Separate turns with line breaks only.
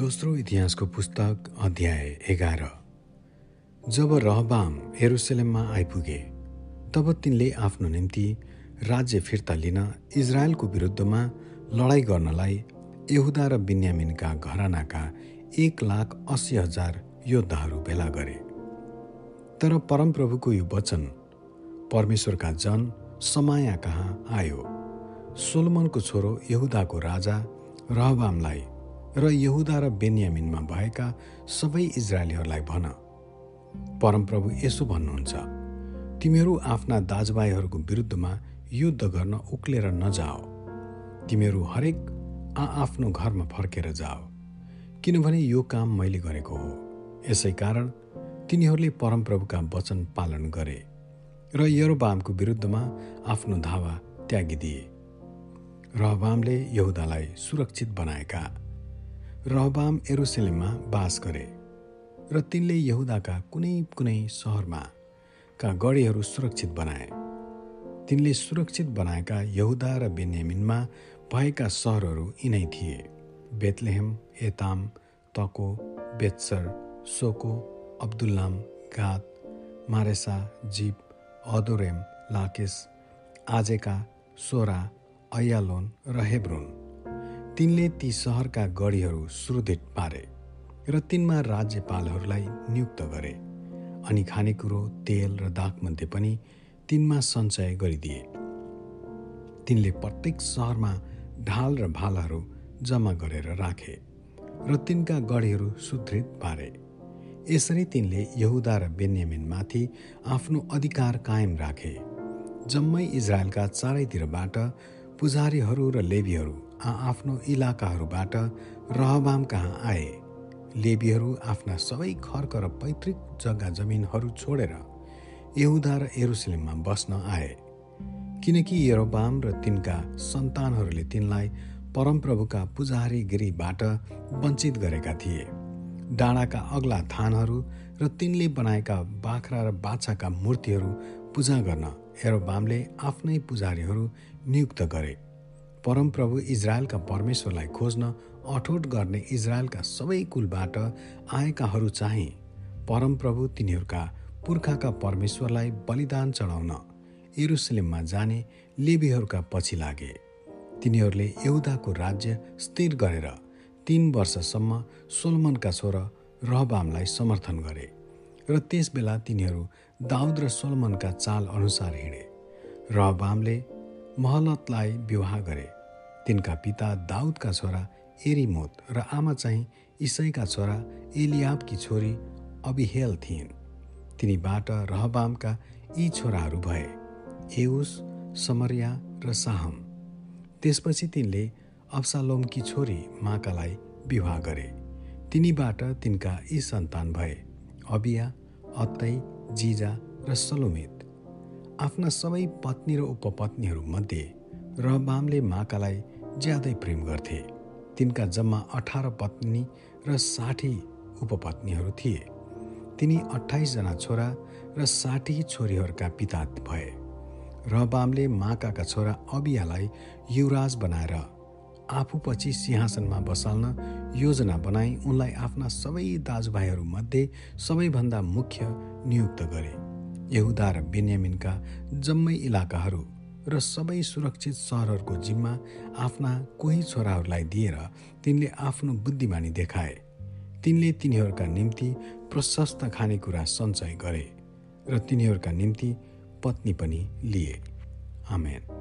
दोस्रो इतिहासको पुस्तक अध्याय एघार। जब रहबाम हेरुसलेममा आइपुगे तब तिनले आफ्नो निम्ति राज्य फिर्ता लिन इजरायलको विरुद्धमा लडाईँ गर्नलाई यहुदा र बिन्यामिनका घरानाका एक लाख अस्सी हजार योद्धाहरू भेला गरे। तर परमप्रभुको यो वचन परमेश्वरका जन समाया कहाँ आयो। सोलमनको छोरो यहुदाको राजा रहबामलाई र यहुदा र बेन्यामिनमा भएका सबै इजरायलीहरूलाई भन। परमप्रभु यसो भन्नुहुन्छ तिमीहरू आफ्ना दाजुभाइहरूको विरुद्धमा युद्ध गर्न उक्लेर नजाओ। तिमीहरू हरेक आआफ्नो घरमा फर्केर जाओ किनभने यो काम मैले गरेको हो। यसै कारण तिनीहरूले परमप्रभुका वचन पालन गरे र यरोबामको विरुद्धमा आफ्नो धावा त्यागिदिए। रहबामले यहुदालाई सुरक्षित बनाएका। रहबाम एरुसलेममा बास गरे र तिनले यहुदाका कुनै कुनै सहरमा का गढीहरू सुरक्षित बनाए। तिनले सुरक्षित बनाएका यहुदा र बेन्यामिनमा भएका सहरहरू यिनै थिए। बेतलेहेम एताम तको Bethzur Soco Adullam Gath Mareshah Ziph Adoraim Lachish Azekah Zorah Aijalon र हेब्रोन। तिनले ती सहरका गढीहरू सुदृढ पारे र तिनमा राज्यपालहरूलाई नियुक्त गरे। अनि खानेकुरो तेल र दागमध्ये पनि तिनमा सञ्चय गरिदिए। तिनले प्रत्येक सहरमा ढाल र भालाहरू जम्मा गरेर राखे र तिनका गढीहरू सुदृढ पारे। यसरी तिनले यहुदा र बेन्यामिनमाथि आफ्नो अधिकार कायम राखे। जम्मै इजरायलका चारैतिरबाट पुजारीहरू र लेबीहरू आफ्नो इलाकाहरूबाट रहबाम कहाँ आए। लेबीहरू आफ्ना सबै खर्क र पैतृक जग्गा जमिनहरू छोडेर यहुदा र एरुसलेममा बस्न आए। किनकि यरोबाम र तिनका सन्तानहरूले तिनलाई परमप्रभुका पुजारीगिरीबाट वञ्चित गरेका थिए। डाँडाका अग्ला थानहरू र तिनले बनाएका बाख्रा र बाछाका मूर्तिहरू पूजा गर्न एरोबामले आफ्नै पुजारीहरू नियुक्त गरे। परमप्रभु इजरायलका परमेश्वरलाई खोज्न अठोट गर्ने इजरायलका सबै कुलबाट आएकाहरू चाहिँ परमप्रभु तिनीहरूका पुर्खाका परमेश्वरलाई बलिदान चढाउन एरुसलेममा जाने लेबीहरूका पछि लागे। तिनीहरूले एउटाको राज्य स्थिर गरेर तीन वर्षसम्म सोलमनका छोरा रहबामलाई समर्थन गरे र त्यसबेला तिनीहरू दाउद र सोलमनका चाल अनुसार हिँडे। रहबामले महलतलाई विवाह गरे। तिनका पिता दाउदका छोरा एरिमोत र आमा चाहिँ इसैका छोरा एलियाबकी छोरी अबिहेल थिइन्। तिनीबाट रहबामका यी छोराहरू भए एउस समरिया र साहम। त्यसपछि तिनले अब्सालोमकी छोरी माकालाई विवाह गरे। तिनीबाट तिनका यी सन्तान भए अबिया अत्तै जिजा र सलोमित। आफ्ना सबै पत्नी र उपपत्नीहरूमध्ये रहबामले माकालाई ज्यादै प्रेम गर्थे। तिनका जम्मा अठार पत्नी र साठी उपपत्नीहरू थिए। तिनी अठाइसजना छोरा र साठी छोरीहरूका पिता भए। रहबामले माकाका छोरा अबियालाई युवराज बनाएर आफूपछि सिंहासनमा बसाल्न योजना बनाई उनलाई आफ्ना सबै दाजुभाइहरूमध्ये सबैभन्दा मुख्य नियुक्त गरे। यहुदा र बेन्यामिनका जम्मै इलाकाहरू र सबै सुरक्षित सहरहरूको जिम्मा आफ्ना कोही छोराहरूलाई दिएर तिनले आफ्नो बुद्धिमानी देखाए। तिनले तिनीहरूका निम्ति प्रशस्त खानेकुरा सञ्चय गरे र तिनीहरूका निम्ति पत्नी पनि लिए। आमेन।